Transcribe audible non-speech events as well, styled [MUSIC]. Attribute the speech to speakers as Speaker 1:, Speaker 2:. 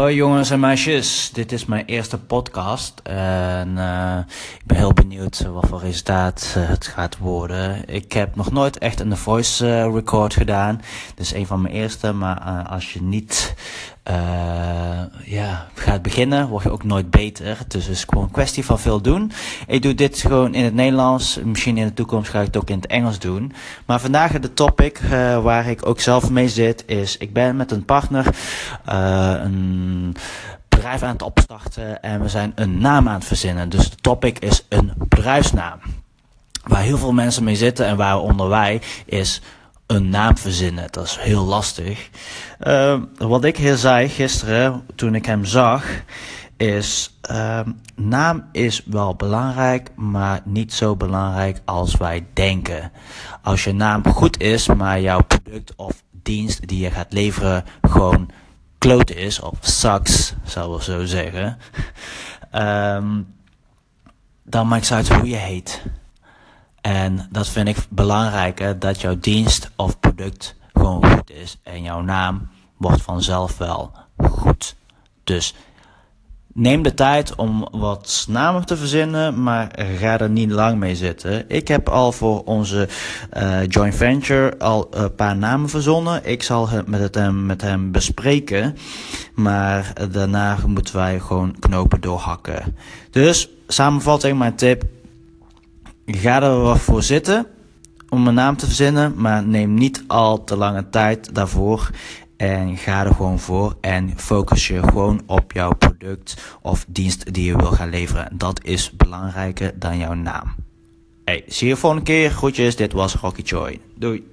Speaker 1: Hoi jongens en meisjes, dit is mijn eerste podcast en uh, ik ben heel benieuwd wat voor resultaat uh, het gaat worden. Ik heb nog nooit echt een voice uh, record gedaan, is een van mijn eerste, maar als je niet ja, gaat beginnen, word je ook nooit beter. Dus het is gewoon een kwestie van veel doen. Ik doe dit gewoon in het Nederlands, misschien in de toekomst ga ik het ook in het Engels doen. Maar vandaag de topic waar ik ook zelf mee zit is, ik ben met een partner een bedrijf aan het opstarten en we zijn een naam aan het verzinnen. Dus de topic is een bedrijfsnaam. Waar heel veel mensen mee zitten en waaronder wij is een naam verzinnen. Dat is heel lastig. Uh, wat ik hier zei gisteren toen ik hem zag is uh, naam is wel belangrijk, maar niet zo belangrijk als wij denken. Als je naam goed is, maar jouw product of dienst die je gaat leveren gewoon klote is, of sucks, zou we zo zeggen, um, [LAUGHS] dan maakt het uit hoe je heet. En dat vind ik belangrijker, dat jouw dienst of product gewoon goed is. En jouw naam wordt vanzelf wel goed. Dus Neem de tijd om wat namen te verzinnen, maar ga er niet lang mee zitten. Ik heb al voor onze uh, joint venture al een paar namen verzonnen. Ik zal het met, hem, met hem bespreken, maar daarna moeten wij gewoon knopen doorhakken. Dus samenvatting, mijn tip: ga er wat voor zitten om een naam te verzinnen, maar neem niet al te lange tijd daarvoor. En ga er gewoon voor en focus je gewoon op jouw product of dienst die je wil gaan leveren. Dat is belangrijker dan jouw naam. Hey, zie je volgende keer. Groetjes, dit was Rocky Joy. Doei.